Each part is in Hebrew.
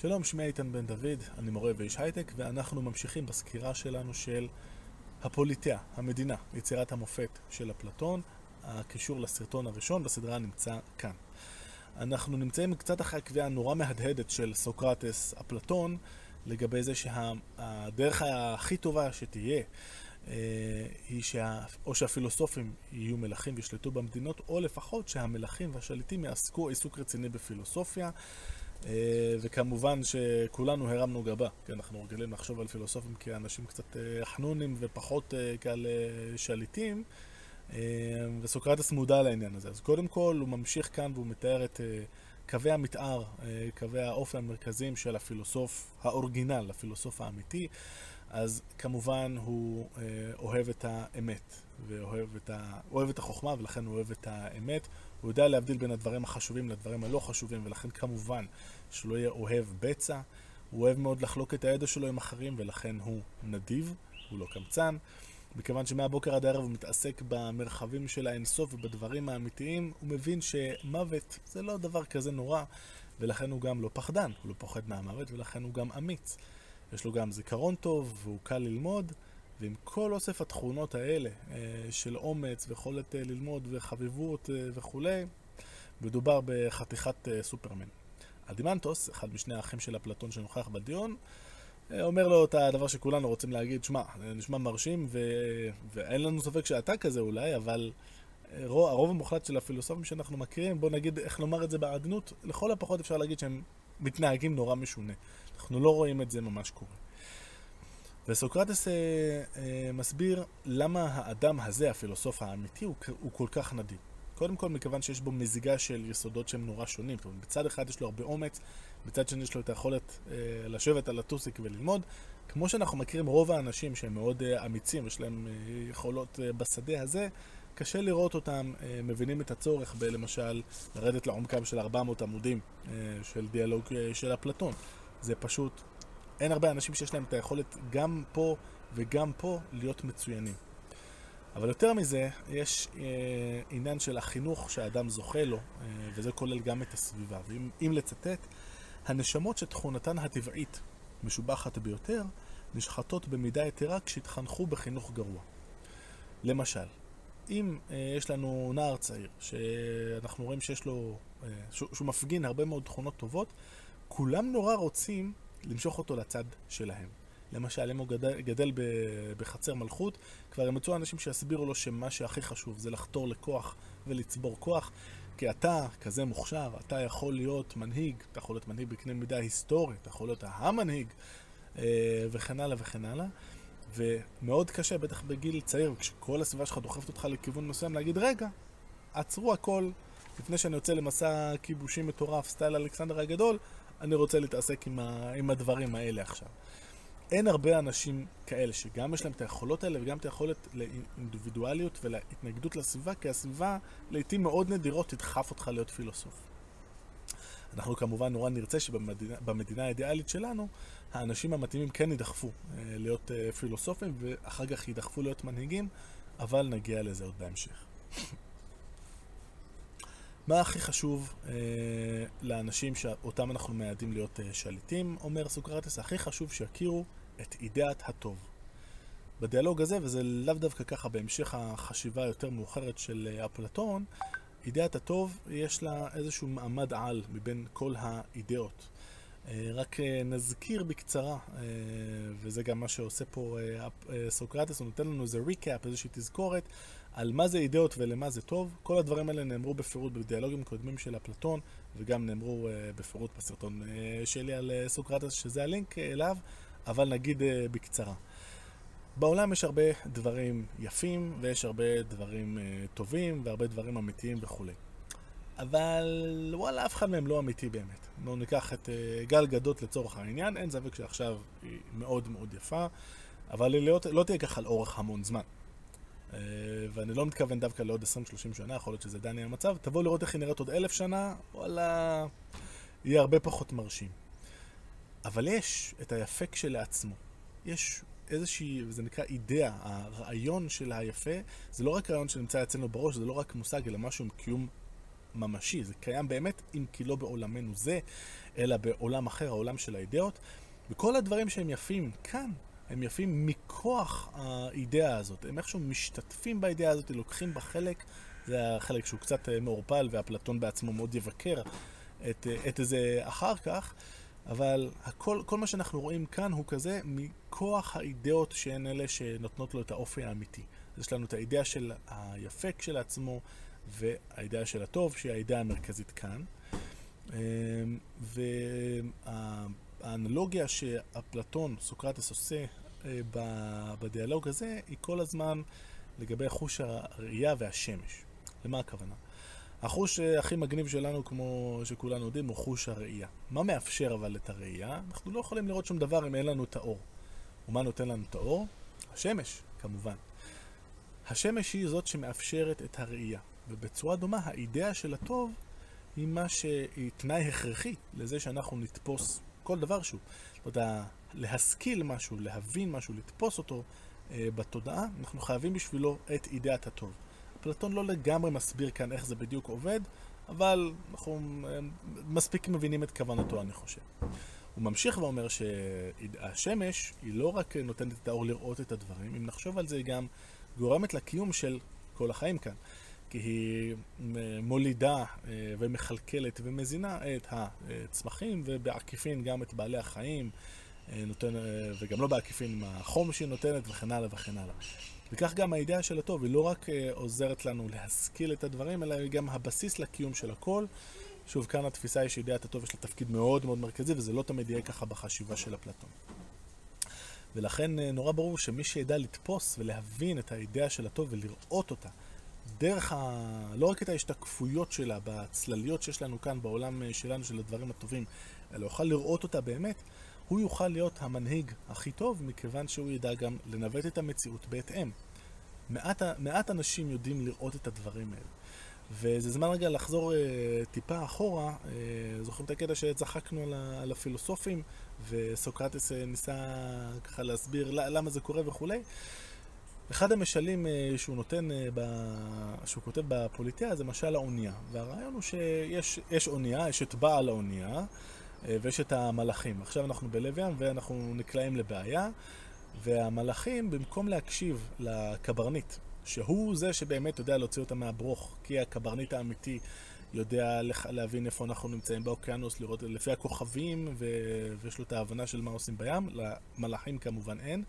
שלום, שמי איתן בן דוד, אני מורה ואיש הייטק, ואנחנו ממשיכים בסקירה שלנו של הפוליטאה, המדינה, יצירת המופת של אפלטון. הקישור לסרטון הראשון בסדרה נמצא כאן. אנחנו נמצאים קצת אחרי הקביעה הנורא מהדהדת של סוקרטס אפלטון, לגבי זה שהדרך הכי טובה שתהיה אה, היא שה... או שהפילוסופים יהיו מלכים וישלטו במדינות, או לפחות שהמלכים והשליטים יעסקו עיסוק רציני בפילוסופיה. אה, וכמובן שכולנו הרמנו גבה, כי אנחנו רגילים לחשוב על פילוסופים כאנשים קצת אה, חנונים ופחות כאלה שליטים, וסוקרטס מודע לעניין הזה. אז קודם כל הוא ממשיך כאן והוא מתאר את קווי המתאר, קווי האופי המרכזיים של הפילוסוף האורגינל, הפילוסוף האמיתי. אז כמובן הוא אה, אוהב את האמת, ואוהב את, ה... אוהב את החוכמה ולכן הוא אוהב את האמת. הוא יודע להבדיל בין הדברים החשובים לדברים הלא חשובים, ולכן כמובן שהוא לא יהיה אוהב בצע. הוא אוהב מאוד לחלוק את הידע שלו עם אחרים, ולכן הוא נדיב, הוא לא קמצן. מכיוון שמהבוקר עד הערב הוא מתעסק במרחבים של האינסוף ובדברים האמיתיים, הוא מבין שמוות זה לא דבר כזה נורא, ולכן הוא גם לא פחדן, הוא לא פוחד מהמוות, ולכן הוא גם אמיץ. יש לו גם זיכרון טוב, והוא קל ללמוד, ועם כל אוסף התכונות האלה אה, של אומץ ויכולת אה, ללמוד וחביבות אה, וכולי, מדובר בחתיכת סופרמן. אדימנטוס, אחד משני האחים של אפלטון שנוכח בדיון, אומר לו את הדבר שכולנו רוצים להגיד, שמע, נשמע מרשים ו... ואין לנו ספק שאתה כזה אולי, אבל הרוב המוחלט של הפילוסופים שאנחנו מכירים, בוא נגיד, איך לומר את זה בעדינות, לכל הפחות אפשר להגיד שהם מתנהגים נורא משונה. אנחנו לא רואים את זה ממש קורה. וסוקרטס אה, אה, מסביר למה האדם הזה, הפילוסוף האמיתי, הוא, הוא כל כך נדיב. קודם כל מכיוון שיש בו מזיגה של יסודות שהם נורא שונים. אומרת, בצד אחד יש לו הרבה אומץ, בצד שני יש לו את היכולת אה, לשבת על הטוסיק וללמוד. כמו שאנחנו מכירים רוב האנשים שהם מאוד אה, אמיצים, יש להם אה, יכולות אה, בשדה הזה, קשה לראות אותם אה, מבינים את הצורך בלמשל לרדת לעומקם של 400 עמודים אה, של דיאלוג אה, של אפלטון. זה פשוט, אין הרבה אנשים שיש להם את היכולת גם פה וגם פה להיות מצוינים. אבל יותר מזה, יש אה, עניין של החינוך שהאדם זוכה לו, אה, וזה כולל גם את הסביבה. ואם לצטט, הנשמות שתכונתן הטבעית משובחת ביותר, נשחטות במידה יתרה כשהתחנכו בחינוך גרוע. למשל, אם אה, יש לנו נער צעיר, שאנחנו רואים שיש לו, אה, שהוא, שהוא מפגין הרבה מאוד תכונות טובות, כולם נורא רוצים למשוך אותו לצד שלהם. למשל, אם הוא גדל, גדל בחצר מלכות, כבר ימצאו אנשים שיסבירו לו שמה שהכי חשוב זה לחתור לכוח ולצבור כוח. כי אתה כזה מוכשר, אתה יכול להיות מנהיג, אתה יכול להיות מנהיג בקנה מידה היסטורי, אתה יכול להיות המנהיג, אה, וכן הלאה וכן הלאה. ומאוד קשה, בטח בגיל צעיר, כשכל הסביבה שלך דוחפת אותך לכיוון מסוים, להגיד, רגע, עצרו הכל, לפני שאני יוצא למסע כיבושים מטורף, סטייל אלכסנדר הגדול, אני רוצה להתעסק עם, ה, עם הדברים האלה עכשיו. אין הרבה אנשים כאלה שגם יש להם את היכולות האלה וגם את היכולת לאינדיבידואליות ולהתנגדות לסביבה, כי הסביבה לעיתים מאוד נדירות תדחף אותך להיות פילוסוף. אנחנו כמובן נורא נרצה שבמדינה האידיאלית שלנו, האנשים המתאימים כן יידחפו אה, להיות אה, פילוסופים ואחר כך יידחפו להיות מנהיגים, אבל נגיע לזה עוד בהמשך. מה הכי חשוב אה, לאנשים שאותם אנחנו מייעדים להיות אה, שליטים, אומר סוקרטס, הכי חשוב שיכירו את אידאת הטוב. בדיאלוג הזה, וזה לאו דווקא ככה בהמשך החשיבה היותר מאוחרת של אה, אפלטון, אידאת הטוב יש לה איזשהו מעמד על מבין כל האידאות. אה, רק אה, נזכיר בקצרה, אה, וזה גם מה שעושה פה סוקרטס, הוא נותן לנו איזה ריקאפ, איזושהי תזכורת על מה זה אידאות ולמה זה טוב. כל הדברים האלה נאמרו בפירוט בדיאלוגים קודמים של אפלטון, וגם נאמרו בפירוט בסרטון שלי על סוקרטס, שזה הלינק אליו, אבל נגיד בקצרה. בעולם יש הרבה דברים יפים, ויש הרבה דברים טובים, והרבה דברים אמיתיים וכולי. אבל וואלה, אף אחד מהם לא אמיתי באמת. בואו ניקח את uh, גל גדות לצורך העניין, אין ספק שעכשיו היא מאוד מאוד יפה, אבל היא לא, לא תהיה ככה לאורך המון זמן. Uh, ואני לא מתכוון דווקא לעוד 20-30 שנה, יכול להיות שזה עדיין יהיה המצב. תבואו לראות איך היא נראית עוד אלף שנה, וואלה, יהיה הרבה פחות מרשים. אבל יש את היפה כשלעצמו. יש איזושהי, זה נקרא אידאה, הרעיון של היפה, זה לא רק רעיון שנמצא אצלנו בראש, זה לא רק מושג, אלא משהו עם קיום ממשי, זה קיים באמת, אם כי לא בעולמנו זה, אלא בעולם אחר, העולם של האידאות. וכל הדברים שהם יפים כאן, הם יפים מכוח האידאה הזאת. הם איכשהו משתתפים באידאה הזאת, לוקחים בה חלק, זה החלק שהוא קצת אה, מעורפל, ואפלטון בעצמו מאוד יבקר את, אה, את זה אחר כך. אבל הכל, כל מה שאנחנו רואים כאן הוא כזה מכוח האידאות שהן אלה שנותנות לו את האופי האמיתי. אז יש לנו את האידאה של היפה כשלעצמו והאידאה של הטוב, שהיא האידאה המרכזית כאן. אמ, והאנלוגיה שאפלטון, סוקרטס עושה אה, בדיאלוג הזה, היא כל הזמן לגבי חוש הראייה והשמש. למה הכוונה? החוש הכי מגניב שלנו, כמו שכולנו יודעים, הוא חוש הראייה. מה מאפשר אבל את הראייה? אנחנו לא יכולים לראות שום דבר אם אין לנו את האור. ומה נותן לנו את האור? השמש, כמובן. השמש היא זאת שמאפשרת את הראייה. ובצורה דומה, האידאה של הטוב היא מה שהיא תנאי הכרחי לזה שאנחנו נתפוס כל דבר שהוא. זאת אומרת, להשכיל משהו, להבין משהו, לתפוס אותו אה, בתודעה, אנחנו חייבים בשבילו את אידאת הטוב. אפלטון לא לגמרי מסביר כאן איך זה בדיוק עובד, אבל אנחנו אה, מספיק מבינים את כוונתו, אני חושב. הוא ממשיך ואומר שהשמש היא לא רק נותנת את האור לראות את הדברים, אם נחשוב על זה, היא גם גורמת לקיום של כל החיים כאן. כי היא אה, מולידה אה, ומכלכלת ומזינה את הצמחים ובעקיפין גם את בעלי החיים, נותן, וגם לא בעקיפין עם החום שהיא נותנת וכן הלאה וכן הלאה. וכך גם האידאה של הטוב, היא לא רק אה, עוזרת לנו להשכיל את הדברים, אלא היא גם הבסיס לקיום של הכל. שוב, כאן התפיסה היא שאידאת הטוב יש לה תפקיד מאוד מאוד מרכזי, וזה לא תמיד יהיה ככה בחשיבה של אפלטון. ולכן אה, נורא ברור שמי שידע לתפוס ולהבין את האידאה של הטוב ולראות אותה, דרך ה... לא רק את ההשתקפויות שלה בצלליות שיש לנו כאן בעולם אה, שלנו, של הדברים הטובים, אלא יוכל לראות אותה באמת, הוא יוכל להיות המנהיג הכי טוב, מכיוון שהוא ידע גם לנווט את המציאות בהתאם. מעט, מעט אנשים יודעים לראות את הדברים האלה. וזה זמן רגע לחזור אה, טיפה אחורה, אה, זוכרים את הקטע שצחקנו על, על הפילוסופים, וסוקרטס אה, ניסה ככה להסביר למה זה קורה וכולי. אחד המשלים אה, שהוא נותן, אה. שהוא כותב בפוליטאה, זה משל האונייה. והרעיון הוא שיש אונייה, יש את בעל האונייה, אה, ויש את המלאכים. עכשיו אנחנו בלב ים ואנחנו נקלעים לבעיה, והמלאכים, במקום להקשיב לקברניט, שהוא זה שבאמת יודע להוציא אותם מהברוך, כי הקברניט האמיתי יודע להבין איפה אנחנו נמצאים באוקיינוס, לראות לפי הכוכבים, ויש לו את ההבנה של מה עושים בים, למלאכים כמובן אין.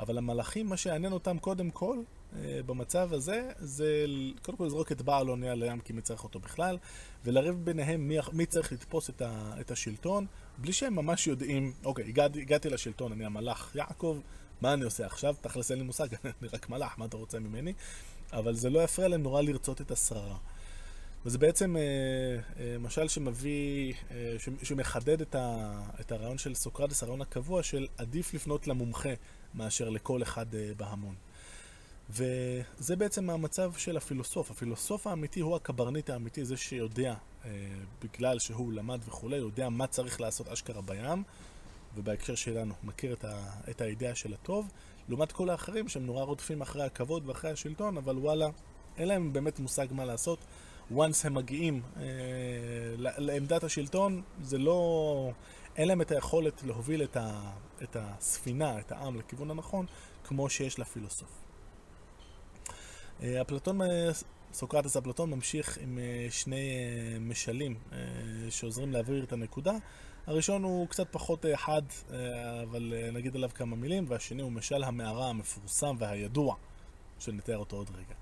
אבל המלאכים, מה שיעניין אותם קודם כל, אה, במצב הזה, זה קודם כל לזרוק את בעל אונייה לים כי מי צריך אותו בכלל, ולריב ביניהם מי, מי צריך לתפוס את, ה, את השלטון, בלי שהם ממש יודעים, אוקיי, הגעתי, הגעתי לשלטון, אני המלאך יעקב, מה אני עושה עכשיו? תכלס אין לי מושג, אני רק מלאך, מה אתה רוצה ממני? אבל זה לא יפריע להם נורא לרצות את השררה. וזה בעצם אה, אה, משל שמביא, אה, שמחדד את, ה, את הרעיון של סוקרטס, הרעיון הקבוע של עדיף לפנות למומחה מאשר לכל אחד אה, בהמון. וזה בעצם המצב של הפילוסוף. הפילוסוף האמיתי הוא הקברניט האמיתי, זה שיודע, אה, בגלל שהוא למד וכולי, יודע מה צריך לעשות אשכרה בים, ובהקשר שלנו מכיר את, ה, את האידאה של הטוב, לעומת כל האחרים שהם נורא רודפים אחרי הכבוד ואחרי השלטון, אבל וואלה, אין להם באמת מושג מה לעשות. Once הם מגיעים אה, לעמדת השלטון, זה לא... אין להם את היכולת להוביל את, ה, את הספינה, את העם, לכיוון הנכון, כמו שיש לפילוסוף. אה, אפלטון, אה, סוקרטס אפלטון ממשיך עם אה, שני משלים שעוזרים להעביר את הנקודה. הראשון הוא קצת פחות חד, אבל נגיד עליו כמה מילים, והשני הוא משל המערה המפורסם והידוע, שנתאר אותו עוד רגע.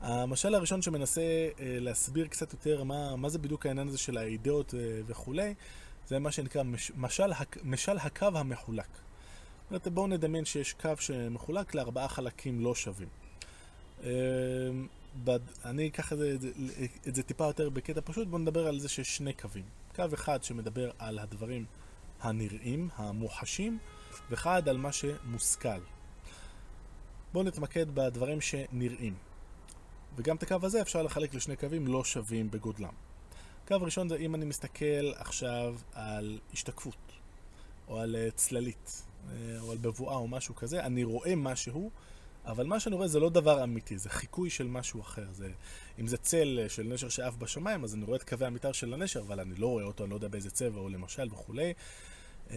המשל הראשון שמנסה להסביר קצת יותר מה, מה זה בדיוק העניין הזה של האידאות וכולי, זה מה שנקרא מש, משל, משל הקו המחולק. אומרת, בואו נדמיין שיש קו שמחולק לארבעה חלקים לא שווים. אמ, אני אקח את זה, את זה טיפה יותר בקטע פשוט, בואו נדבר על זה שיש שני קווים. קו אחד שמדבר על הדברים הנראים, המוחשים, ואחד על מה שמושכל. בואו נתמקד בדברים שנראים. וגם את הקו הזה אפשר לחלק לשני קווים לא שווים בגודלם. קו ראשון זה אם אני מסתכל עכשיו על השתקפות, או על אה, צללית, אה, או על בבואה או משהו כזה, אני רואה משהו, אבל מה שאני רואה זה לא דבר אמיתי, זה חיקוי של משהו אחר. זה, אם זה צל של נשר שעף בשמיים, אז אני רואה את קווי המתאר של הנשר, אבל אני לא רואה אותו, אני לא יודע באיזה צבע הוא למשל וכולי. אמ,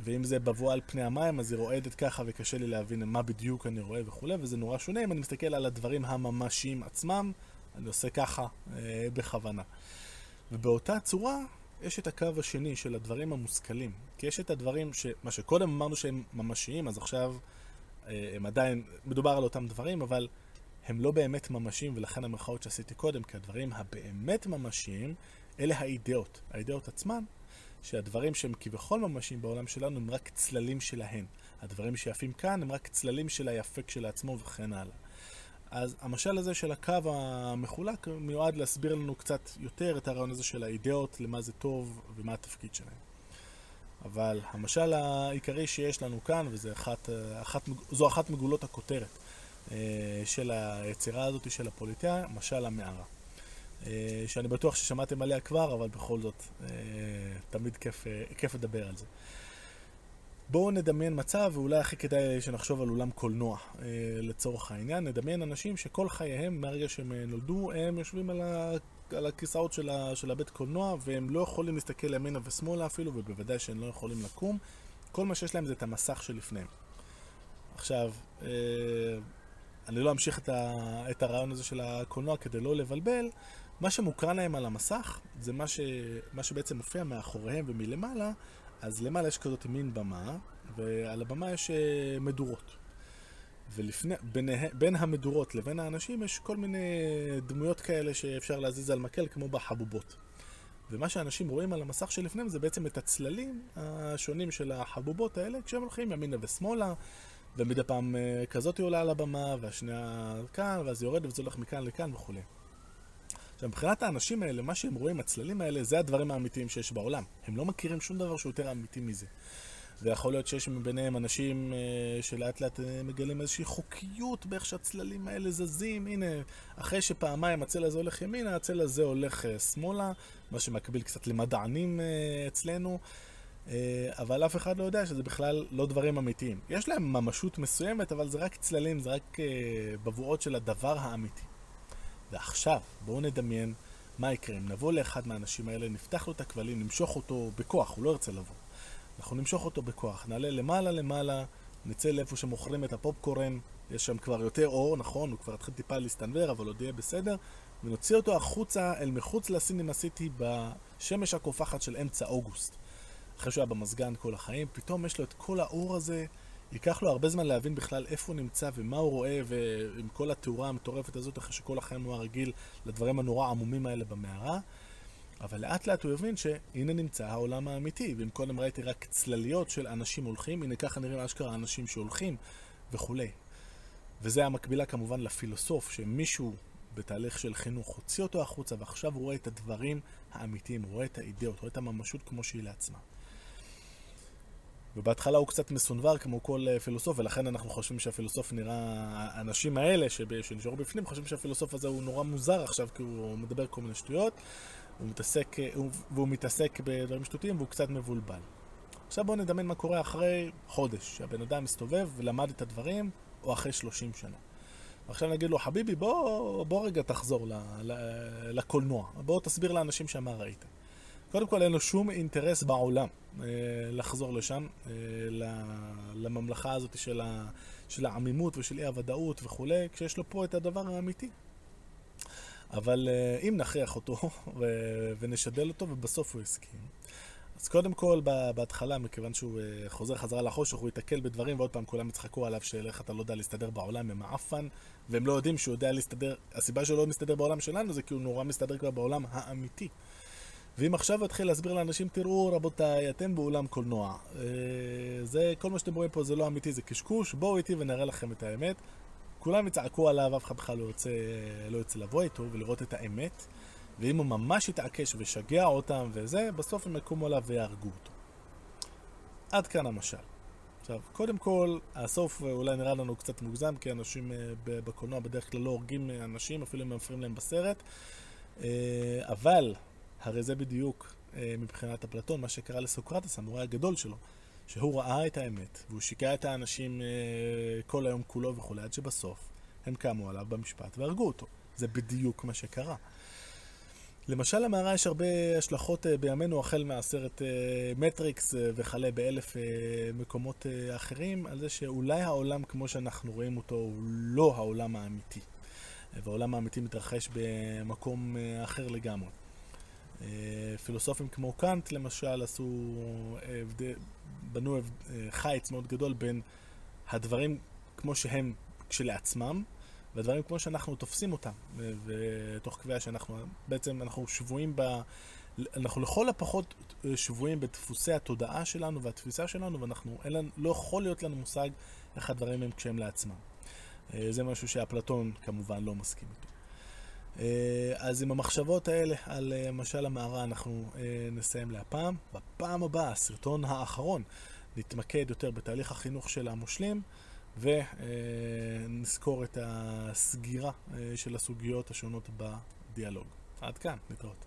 ואם זה בבואה על פני המים, אז היא רועדת ככה וקשה לי להבין מה בדיוק אני רואה וכולי, וזה נורא שונה. אם אני מסתכל על הדברים הממשיים עצמם, אני עושה ככה אה, בכוונה. ובאותה צורה, יש את הקו השני של הדברים המושכלים. כי יש את הדברים, ש... מה שקודם אמרנו שהם ממשיים, אז עכשיו אה, הם עדיין, מדובר על אותם דברים, אבל הם לא באמת ממשיים, ולכן המרכאות שעשיתי קודם, כי הדברים הבאמת ממשיים, אלה האידאות. האידאות עצמן, שהדברים שהם כביכול ממשיים בעולם שלנו הם רק צללים שלהן. הדברים שיפים כאן הם רק צללים של היפה כשלעצמו וכן הלאה. אז המשל הזה של הקו המחולק מיועד להסביר לנו קצת יותר את הרעיון הזה של האידאות, למה זה טוב ומה התפקיד שלהם. אבל המשל העיקרי שיש לנו כאן, וזו אחת, אחת, אחת מגולות הכותרת אה, של היצירה הזאת של הפוליטאה, משל המערה. אה, שאני בטוח ששמעתם עליה כבר, אבל בכל זאת, אה, תמיד כיף, כיף לדבר על זה. בואו נדמיין מצב, ואולי הכי כדאי שנחשוב על אולם קולנוע לצורך העניין. נדמיין אנשים שכל חייהם, מהרגע שהם נולדו, הם יושבים על, ה... על הכיסאות של, ה... של הבית קולנוע, והם לא יכולים להסתכל ימינה ושמאלה אפילו, ובוודאי שהם לא יכולים לקום. כל מה שיש להם זה את המסך שלפניהם. עכשיו, אני לא אמשיך את, ה... את הרעיון הזה של הקולנוע כדי לא לבלבל, מה שמוקרן להם על המסך זה מה, ש... מה שבעצם מופיע מאחוריהם ומלמעלה, אז למעלה יש כזאת מין במה, ועל הבמה יש אה, מדורות. ובין המדורות לבין האנשים יש כל מיני דמויות כאלה שאפשר להזיז על מקל, כמו בחבובות. ומה שאנשים רואים על המסך שלפניהם זה בעצם את הצללים השונים של החבובות האלה כשהם הולכים ימינה ושמאלה, ומדי פעם אה, כזאת היא עולה על הבמה, והשנייה כאן, ואז היא יורדת וזה הולך מכאן לכאן וכולי. עכשיו, מבחינת האנשים האלה, מה שהם רואים, הצללים האלה, זה הדברים האמיתיים שיש בעולם. הם לא מכירים שום דבר שהוא יותר אמיתי מזה. ויכול להיות שיש ביניהם אנשים אה, שלאט לאט אה, מגלים איזושהי חוקיות באיך שהצללים האלה זזים. הנה, אחרי שפעמיים הצל הזה הולך ימינה, הצל הזה הולך אה, שמאלה, מה שמקביל קצת למדענים אה, אצלנו. אה, אבל אף אחד לא יודע שזה בכלל לא דברים אמיתיים. יש להם ממשות מסוימת, אבל זה רק צללים, זה רק אה, בבואות של הדבר האמיתי. ועכשיו, בואו נדמיין מה יקרה אם נבוא לאחד מהאנשים האלה, נפתח לו את הכבלים, נמשוך אותו בכוח, הוא לא ירצה לבוא. אנחנו נמשוך אותו בכוח, נעלה למעלה למעלה, נצא לאיפה שמוכרים את הפופקורן, יש שם כבר יותר אור, נכון, הוא כבר התחיל טיפה להסתנוור, אבל עוד יהיה בסדר, ונוציא אותו החוצה אל מחוץ לסינימה סיטי בשמש הקופחת של אמצע אוגוסט. אחרי שהוא היה במזגן כל החיים, פתאום יש לו את כל האור הזה, ייקח לו הרבה זמן להבין בכלל איפה הוא נמצא ומה הוא רואה, ועם כל התאורה המטורפת הזאת, אחרי שכל החיים הוא הרגיל לדברים הנורא עמומים האלה במערה. אבל לאט לאט הוא יבין שהנה נמצא העולם האמיתי, ואם קודם ראיתי רק צלליות של אנשים הולכים, הנה ככה נראים אשכרה אנשים שהולכים וכולי. וזה המקבילה כמובן לפילוסוף, שמישהו בתהליך של חינוך הוציא אותו החוצה, ועכשיו הוא רואה את הדברים האמיתיים, הוא רואה את האידאות, רואה את הממשות כמו שהיא לעצמה. ובהתחלה הוא קצת מסונבר כמו כל אה, פילוסוף, ולכן אנחנו חושבים שהפילוסוף נראה... האנשים האלה שנשארו בפנים חושבים שהפילוסוף הזה הוא נורא מוזר עכשיו, כי הוא מדבר כל מיני שטויות, הוא מתעסק, אה, והוא מתעסק בדברים שטותיים והוא קצת מבולבל. עכשיו בואו נדמיין מה קורה אחרי חודש, שהבן אדם מסתובב ולמד את הדברים, או אחרי 30 שנה. ועכשיו נגיד לו, חביבי, בוא, בוא רגע תחזור ל, ל, לקולנוע, בוא תסביר לאנשים שמה ראית. קודם כל אין לו שום אינטרס בעולם אה, לחזור לשם, אה, לממלכה הזאת של, ה, של העמימות ושל אי הוודאות וכולי, כשיש לו פה את הדבר האמיתי. אבל אה, אם נכריח אותו ונשדל אותו ובסוף הוא הסכים, אז קודם כל בהתחלה, מכיוון שהוא חוזר חזרה לחושך, הוא ייתקל בדברים ועוד פעם כולם יצחקו עליו של איך אתה לא יודע להסתדר בעולם עם האפן והם לא יודעים שהוא יודע להסתדר, הסיבה שהוא לא מסתדר בעולם שלנו זה כי הוא נורא מסתדר כבר בעולם האמיתי. ואם עכשיו אתחיל להסביר לאנשים, תראו רבותיי, אתם באולם קולנוע. אה, זה, כל מה שאתם רואים פה זה לא אמיתי, זה קשקוש, בואו איתי ונראה לכם את האמת. כולם יצעקו עליו, אף אחד בכלל לא יוצא, לא לבוא איתו ולראות את האמת. ואם הוא ממש יתעקש וישגע אותם וזה, בסוף הם יקומו עליו ויהרגו אותו. עד כאן המשל. עכשיו, קודם כל, הסוף אולי נראה לנו קצת מוגזם, כי אנשים אה, בקולנוע בדרך כלל לא הורגים אנשים, אפילו אם הם מפריעים להם בסרט. אה, אבל הרי זה בדיוק אה, מבחינת אפלטון מה שקרה לסוקרטס, המורה הגדול שלו, שהוא ראה את האמת, והוא שיקע את האנשים אה, כל היום כולו וכולי, עד שבסוף הם קמו עליו במשפט והרגו אותו. זה בדיוק מה שקרה. למשל למערה יש הרבה השלכות אה, בימינו, החל מהסרט מטריקס וכלה באלף מקומות אחרים, על זה שאולי העולם כמו שאנחנו רואים אותו הוא לא העולם האמיתי. והעולם האמיתי מתרחש במקום אחר לגמרי. פילוסופים כמו קאנט למשל עשו, בנו חיץ מאוד גדול בין הדברים כמו שהם כשלעצמם, והדברים כמו שאנחנו תופסים אותם, ותוך קביעה שאנחנו, בעצם אנחנו שבויים ב... אנחנו לכל הפחות שבויים בדפוסי התודעה שלנו והתפיסה שלנו, ואנחנו, אין לנו, לא יכול להיות לנו מושג איך הדברים הם כשהם לעצמם. אה, זה משהו שאפלטון כמובן לא מסכים איתו. אה, אז עם המחשבות האלה על אה, משל המערה אנחנו נסיים להפעם. בפעם הבאה, הסרטון האחרון, נתמקד יותר בתהליך החינוך של המושלים. ונזכור את הסגירה אה, של הסוגיות השונות בדיאלוג. עד כאן, נתראות.